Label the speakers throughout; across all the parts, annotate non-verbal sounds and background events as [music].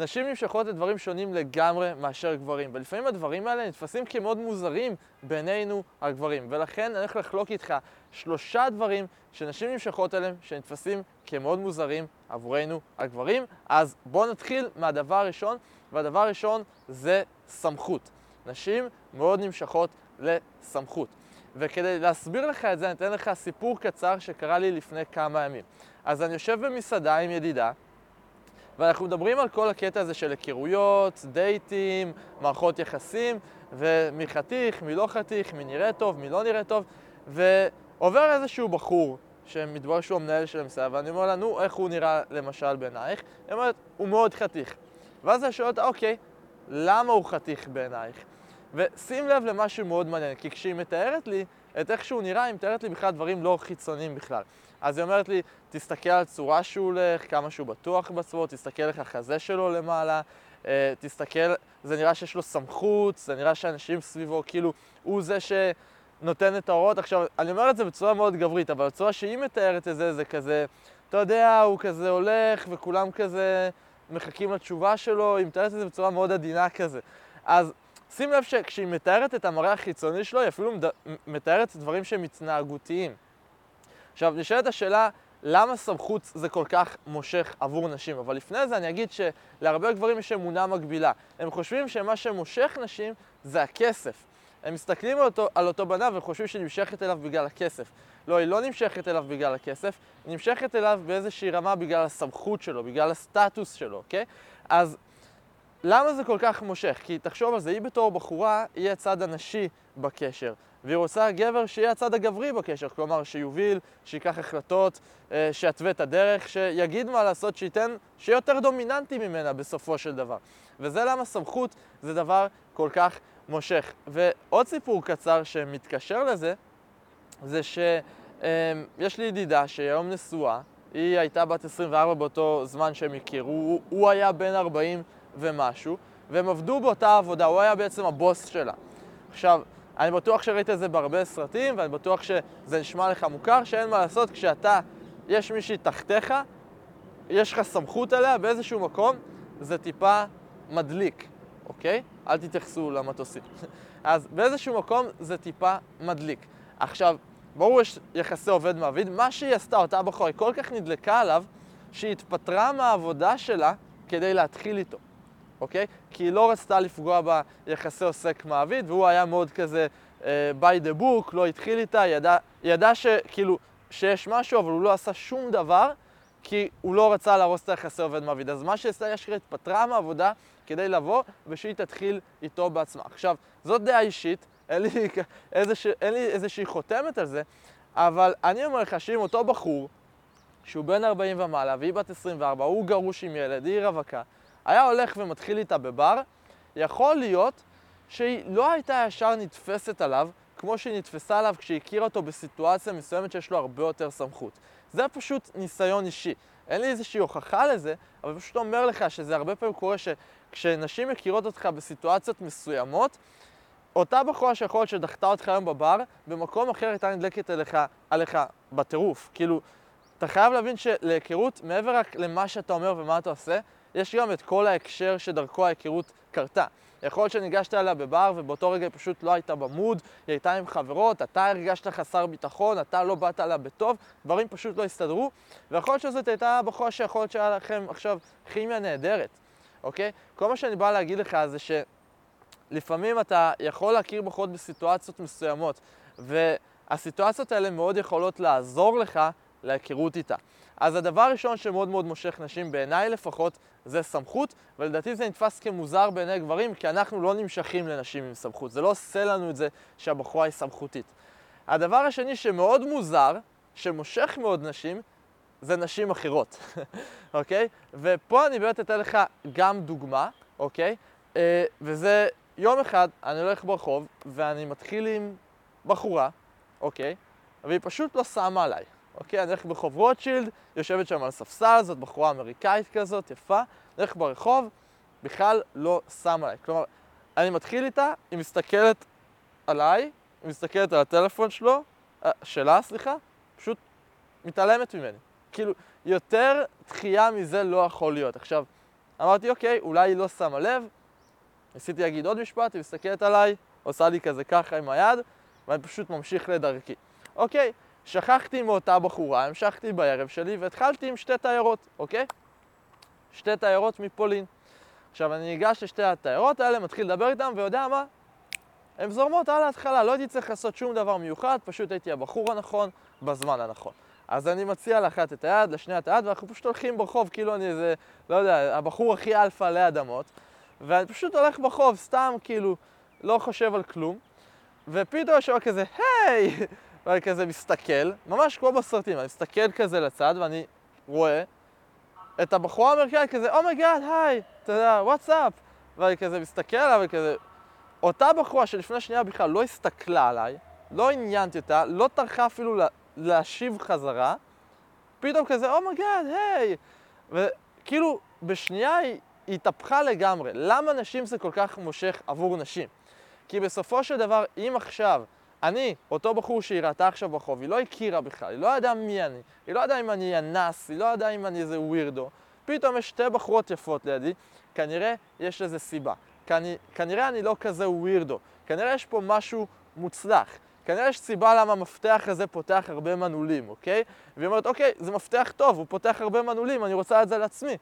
Speaker 1: נשים נמשכות לדברים שונים לגמרי מאשר גברים, ולפעמים הדברים האלה נתפסים כמאוד מוזרים בינינו הגברים, ולכן אני הולך לחלוק איתך שלושה דברים שנשים נמשכות אליהם שנתפסים כמאוד מוזרים עבורנו הגברים. אז בואו נתחיל מהדבר הראשון, והדבר הראשון זה סמכות. נשים מאוד נמשכות לסמכות. וכדי להסביר לך את זה, אני אתן לך סיפור קצר שקרה לי לפני כמה ימים. אז אני יושב במסעדה עם ידידה, ואנחנו מדברים על כל הקטע הזה של היכרויות, דייטים, מערכות יחסים, ומי חתיך, מי לא חתיך, מי נראה טוב, מי לא נראה טוב, ועובר איזשהו בחור, שמתברר שהוא המנהל של המסעדה, ואני אומר לה, נו, איך הוא נראה למשל בעינייך? היא אומרת, הוא מאוד חתיך. ואז אני שואל אותה, אוקיי, למה הוא חתיך בעינייך? ושים לב למשהו מאוד מעניין, כי כשהיא מתארת לי את איך שהוא נראה, היא מתארת לי בכלל דברים לא חיצוניים בכלל. אז היא אומרת לי, תסתכל על הצורה שהוא הולך, כמה שהוא בטוח בעצמו, תסתכל איך החזה שלו למעלה, אה, תסתכל, זה נראה שיש לו סמכות, זה נראה שאנשים סביבו, כאילו, הוא זה שנותן את ההוראות. עכשיו, אני אומר את זה בצורה מאוד גברית, אבל הצורה שהיא מתארת את זה, זה כזה, אתה יודע, הוא כזה הולך, וכולם כזה מחכים לתשובה שלו, היא מתארת את זה בצורה מאוד עדינה כזה. אז שים לב שכשהיא מתארת את המראה החיצוני שלו, היא אפילו מתארת דברים שהם התנהגותיים. עכשיו, נשאלת השאלה, למה סמכות זה כל כך מושך עבור נשים? אבל לפני זה אני אגיד שלהרבה גברים יש אמונה מגבילה. הם חושבים שמה שמושך נשים זה הכסף. הם מסתכלים על אותו, על אותו בנה וחושבים שהיא נמשכת אליו בגלל הכסף. לא, היא לא נמשכת אליו בגלל הכסף, היא נמשכת אליו באיזושהי רמה בגלל הסמכות שלו, בגלל הסטטוס שלו, אוקיי? אז למה זה כל כך מושך? כי תחשוב על זה, היא בתור בחורה, היא הצד הנשי בקשר. והיא רוצה גבר שיהיה הצד הגברי בקשר, כלומר שיוביל, שיקח החלטות, אה, שיתווה את הדרך, שיגיד מה לעשות, שייתן, שיהיה יותר דומיננטי ממנה בסופו של דבר. וזה למה סמכות זה דבר כל כך מושך. ועוד סיפור קצר שמתקשר לזה, זה שיש לי ידידה שהיום נשואה, היא הייתה בת 24 באותו זמן שהם הכירו, הוא, הוא היה בן 40 ומשהו, והם עבדו באותה עבודה, הוא היה בעצם הבוס שלה. עכשיו, אני בטוח שראית את זה בהרבה סרטים, ואני בטוח שזה נשמע לך מוכר, שאין מה לעשות כשאתה, יש מישהי תחתיך, יש לך סמכות עליה באיזשהו מקום, זה טיפה מדליק, אוקיי? אל תתייחסו למטוסים. [laughs] אז באיזשהו מקום זה טיפה מדליק. עכשיו, ברור יש יחסי עובד מעביד, מה שהיא עשתה, אותה בחורה, היא כל כך נדלקה עליו, שהיא התפטרה מהעבודה שלה כדי להתחיל איתו. אוקיי? כי היא לא רצתה לפגוע ביחסי עוסק מעביד, והוא היה מאוד כזה uh, by the book, לא התחיל איתה, ידע, ידע שכאילו, שיש משהו, אבל הוא לא עשה שום דבר, כי הוא לא רצה להרוס את היחסי עובד מעביד. אז מה שעשה, אשכרה התפטרה מהעבודה כדי לבוא, ושהיא תתחיל איתו בעצמה. עכשיו, זאת דעה אישית, אין לי, איזוש, אין לי איזושהי חותמת על זה, אבל אני אומר לך שאם אותו בחור, שהוא בן 40 ומעלה, והיא בת 24, הוא גרוש עם ילד, היא רווקה, היה הולך ומתחיל איתה בבר, יכול להיות שהיא לא הייתה ישר נתפסת עליו כמו שהיא נתפסה עליו כשהיא הכירה אותו בסיטואציה מסוימת שיש לו הרבה יותר סמכות. זה פשוט ניסיון אישי. אין לי איזושהי הוכחה לזה, אבל פשוט אומר לך שזה הרבה פעמים קורה שכשנשים מכירות אותך בסיטואציות מסוימות, אותה בחורה שיכול להיות שדחתה אותך היום בבר, במקום אחר הייתה נדלקת אליך, עליך בטירוף. כאילו, אתה חייב להבין שלהיכרות, מעבר רק למה שאתה אומר ומה אתה עושה, יש גם את כל ההקשר שדרכו ההיכרות קרתה. יכול להיות שניגשת אליה בבר ובאותו רגע היא פשוט לא הייתה במוד, היא הייתה עם חברות, אתה הרגשת חסר ביטחון, אתה לא באת אליה בטוב, דברים פשוט לא הסתדרו, ויכול להיות שזאת הייתה בחורה שיכול להיות שהיה לכם עכשיו כימיה נהדרת, אוקיי? כל מה שאני בא להגיד לך זה שלפעמים אתה יכול להכיר בחורות בסיטואציות מסוימות, והסיטואציות האלה מאוד יכולות לעזור לך להיכרות איתה. אז הדבר הראשון שמאוד מאוד מושך נשים, בעיניי לפחות, זה סמכות, ולדעתי זה נתפס כמוזר בעיני גברים, כי אנחנו לא נמשכים לנשים עם סמכות. זה לא עושה לנו את זה שהבחורה היא סמכותית. הדבר השני שמאוד מוזר, שמושך מאוד נשים, זה נשים אחרות, [laughs] אוקיי? ופה אני באמת אתן לך גם דוגמה, אוקיי? אה, וזה יום אחד, אני הולך ברחוב, ואני מתחיל עם בחורה, אוקיי? והיא פשוט לא שמה עליי. אוקיי, אני הולך ברחוב רוטשילד, יושבת שם על ספסל, זאת בחורה אמריקאית כזאת, יפה, אני הולך ברחוב, בכלל לא שמה עליי. כלומר, אני מתחיל איתה, היא מסתכלת עליי, היא מסתכלת על הטלפון שלו, אה, שלה, סליחה, פשוט מתעלמת ממני. כאילו, יותר דחייה מזה לא יכול להיות. עכשיו, אמרתי, אוקיי, אולי היא לא שמה לב. ניסיתי להגיד עוד משפט, היא מסתכלת עליי, עושה לי כזה ככה עם היד, ואני פשוט ממשיך לדרכי. אוקיי, שכחתי מאותה בחורה, המשכתי בערב שלי והתחלתי עם שתי תיירות, אוקיי? שתי תיירות מפולין. עכשיו אני ניגש לשתי התיירות האלה, מתחיל לדבר איתן, ויודע מה? הן זורמות על ההתחלה, לא הייתי צריך לעשות שום דבר מיוחד, פשוט הייתי הבחור הנכון, בזמן הנכון. אז אני מציע לאחת את היד, לשנייה את היד, ואנחנו פשוט הולכים ברחוב, כאילו אני איזה, לא יודע, הבחור הכי אלפא עלי אדמות, ואני פשוט הולך ברחוב, סתם כאילו, לא חושב על כלום, ופתאום יש שם כזה, היי! ואני כזה מסתכל, ממש כמו בסרטים, אני מסתכל כזה לצד, ואני רואה את הבחורה האמריקאית כזה, oh my god, היי, אתה יודע, what's up, ואני כזה מסתכל עליו וכזה, אותה בחורה שלפני שנייה בכלל לא הסתכלה עליי, לא עניינתי אותה, לא טרחה אפילו לה, להשיב חזרה, פתאום כזה, oh my god, היי! וכאילו, בשנייה היא התהפכה לגמרי. למה נשים זה כל כך מושך עבור נשים? כי בסופו של דבר, אם עכשיו, אני, אותו בחור שהיא ראתה עכשיו ברחוב, היא לא הכירה בכלל, היא לא ידעה מי אני, היא לא ידעה אם אני אנס, היא לא ידעה אם אני איזה weirdo, פתאום יש שתי בחורות יפות לידי, כנראה יש לזה סיבה. כנ... כנראה אני לא כזה ווירדו, כנראה יש פה משהו מוצלח. כנראה יש סיבה למה המפתח הזה פותח הרבה מנעולים, אוקיי? והיא אומרת, אוקיי, זה מפתח טוב, הוא פותח הרבה מנעולים, אני רוצה את זה לעצמי.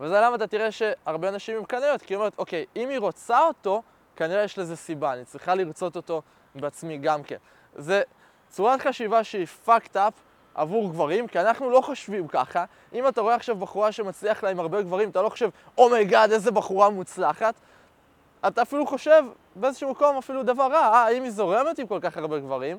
Speaker 1: וזה למה אתה תראה שהרבה אנשים עם קניות, כי היא אומרת, אוקיי, אם היא רוצה אותו, כנראה יש לזה סיבה, אני צריכה לרצות אותו בעצמי גם כן. זה צורת חשיבה שהיא fucked up עבור גברים, כי אנחנו לא חושבים ככה. אם אתה רואה עכשיו בחורה שמצליח לה עם הרבה גברים, אתה לא חושב, oh my god, oh איזה בחורה מוצלחת. אתה אפילו חושב באיזשהו מקום אפילו דבר רע, אה, אם היא זורמת עם כל כך הרבה גברים,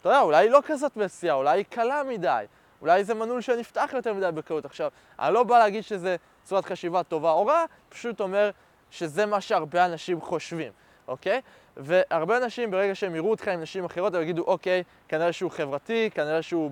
Speaker 1: אתה יודע, אולי היא לא כזאת מציאה, אולי היא קלה מדי, אולי זה מנעול שנפתח יותר מדי בקלות. עכשיו, אני לא בא להגיד שזה צורת חשיבה טובה או רע, פשוט אומר שזה מה שהרבה אנשים חושבים, אוקיי? והרבה אנשים ברגע שהם יראו אותך עם נשים אחרות, הם יגידו, אוקיי, כנראה שהוא חברתי, כנראה שהוא,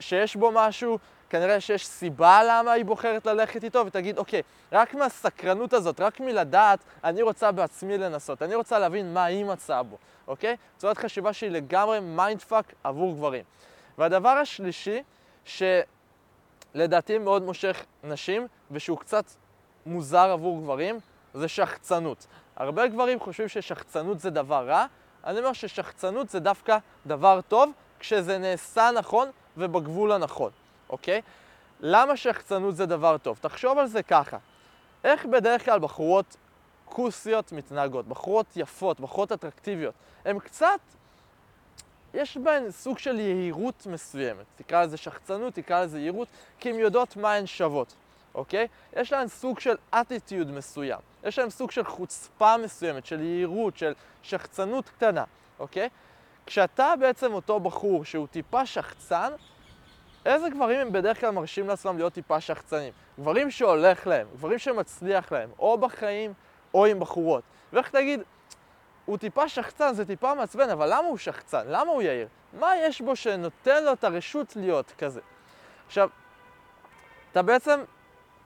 Speaker 1: שיש בו משהו, כנראה שיש סיבה למה היא בוחרת ללכת איתו, ותגיד, אוקיי, רק מהסקרנות הזאת, רק מלדעת, אני רוצה בעצמי לנסות, אני רוצה להבין מה היא מצאה בו, אוקיי? צורת חשיבה שהיא לגמרי mind fuck עבור גברים. והדבר השלישי, שלדעתי מאוד מושך נשים, ושהוא קצת מוזר עבור גברים, זה שחצנות. הרבה גברים חושבים ששחצנות זה דבר רע, אני אומר ששחצנות זה דווקא דבר טוב כשזה נעשה נכון ובגבול הנכון, אוקיי? למה שחצנות זה דבר טוב? תחשוב על זה ככה, איך בדרך כלל בחורות כוסיות מתנהגות, בחורות יפות, בחורות אטרקטיביות, הן קצת, יש בהן סוג של יהירות מסוימת, תקרא לזה שחצנות, תקרא לזה יהירות, כי הן יודעות מה הן שוות. אוקיי? יש להם סוג של אטיטיוד מסוים, יש להם סוג של חוצפה מסוימת, של יהירות, של שחצנות קטנה, אוקיי? כשאתה בעצם אותו בחור שהוא טיפה שחצן, איזה גברים הם בדרך כלל מרשים לעצמם להיות טיפה שחצנים? גברים שהולך להם, גברים שמצליח להם, או בחיים או עם בחורות. ואיך תגיד, הוא טיפה שחצן, זה טיפה מעצבן, אבל למה הוא שחצן? למה הוא יאיר? מה יש בו שנותן לו את הרשות להיות כזה? עכשיו, אתה בעצם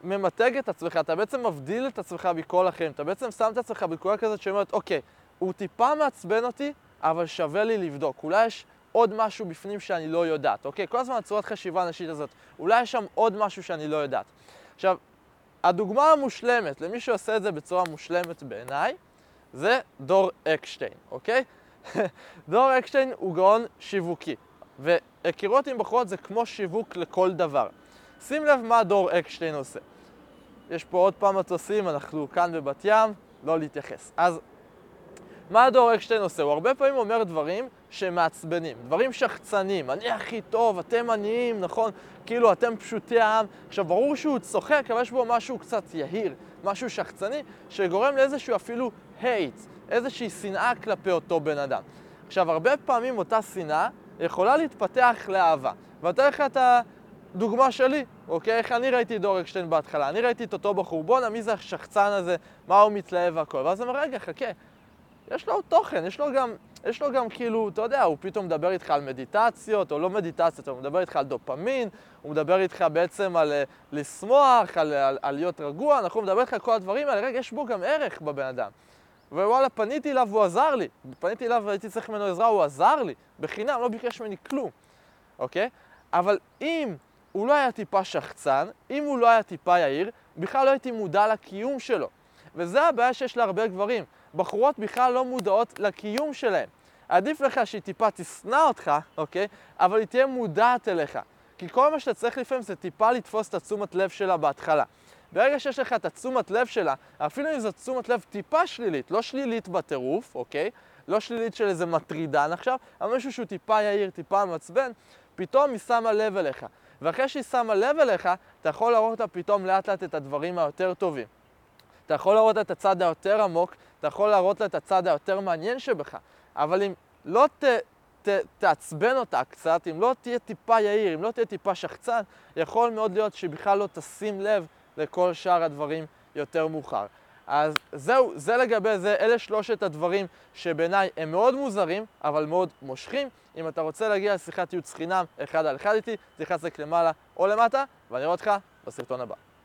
Speaker 1: ממתג את עצמך, אתה בעצם מבדיל את עצמך מכל אחרים, אתה בעצם שם את עצמך בנקודה כזאת שאומרת, אוקיי, הוא טיפה מעצבן אותי, אבל שווה לי לבדוק. אולי יש עוד משהו בפנים שאני לא יודעת, אוקיי? כל הזמן הצורת חשיבה הנשית הזאת, אולי יש שם עוד משהו שאני לא יודעת. עכשיו, הדוגמה המושלמת למי שעושה את זה בצורה מושלמת בעיניי, זה דור אקשטיין, אוקיי? [laughs] דור אקשטיין הוא גאון שיווקי, והכירות עם בחורות זה כמו שיווק לכל דבר. שים לב מה דור אקשטיין עושה. יש פה עוד פעם מטוסים, אנחנו כאן בבת ים, לא להתייחס. אז מה דור אקשטיין עושה? הוא הרבה פעמים אומר דברים שמעצבנים, דברים שחצנים, אני הכי טוב, אתם עניים, נכון? כאילו אתם פשוטי העם. עכשיו, ברור שהוא צוחק, אבל יש בו משהו קצת יהיר, משהו שחצני, שגורם לאיזשהו אפילו הייט, איזושהי שנאה כלפי אותו בן אדם. עכשיו, הרבה פעמים אותה שנאה יכולה להתפתח לאהבה. ואתה לך את ה... דוגמה שלי, אוקיי? איך אני ראיתי את דור אקשטיין בהתחלה. אני ראיתי את אותו בחור, בואנה, מי זה השחצן הזה, מה הוא מתלהב והכל. ואז אומר, רגע, חכה, יש לו תוכן, יש לו גם, יש לו גם כאילו, אתה יודע, הוא פתאום מדבר איתך על מדיטציות, או לא מדיטציות, הוא מדבר איתך על דופמין, הוא מדבר איתך בעצם על uh, לשמוח, על, על, על להיות רגוע, אנחנו מדבר איתך על כל הדברים האלה, רגע, יש בו גם ערך בבן אדם. ווואלה, פניתי אליו והוא עזר לי. פניתי אליו והייתי צריך ממנו עזרה, הוא עזר לי, בחינם, לא ביקש ממני כלום, אוקיי? אבל אם הוא לא היה טיפה שחצן, אם הוא לא היה טיפה יאיר, בכלל לא הייתי מודע לקיום שלו. וזה הבעיה שיש להרבה גברים. בחורות בכלל לא מודעות לקיום שלהם. עדיף לך שהיא טיפה תשנא אותך, אוקיי? אבל היא תהיה מודעת אליך. כי כל מה שאתה צריך לפעמים זה טיפה לתפוס את התשומת לב שלה בהתחלה. ברגע שיש לך את התשומת לב שלה, אפילו אם זו תשומת לב טיפה שלילית, לא שלילית בטירוף, אוקיי? לא שלילית של איזה מטרידן עכשיו, אבל משהו שהוא טיפה יאיר, טיפה מעצבן, פתאום היא שמה לב אליך. ואחרי שהיא שמה לב אליך, אתה יכול להראות לה פתאום לאט לאט את הדברים היותר טובים. אתה יכול להראות לה את הצד היותר עמוק, אתה יכול להראות לה את הצד היותר מעניין שבך. אבל אם לא ת, ת, תעצבן אותה קצת, אם לא תהיה טיפה יאיר, אם לא תהיה טיפה שחצן, יכול מאוד להיות שבכלל לא תשים לב לכל שאר הדברים יותר מאוחר. אז זהו, זה לגבי זה, אלה שלושת הדברים שבעיניי הם מאוד מוזרים, אבל מאוד מושכים. אם אתה רוצה להגיע לשיחת ייעוץ חינם אחד על אחד איתי, תלחץ למעלה או למטה, ואני אראה אותך בסרטון הבא.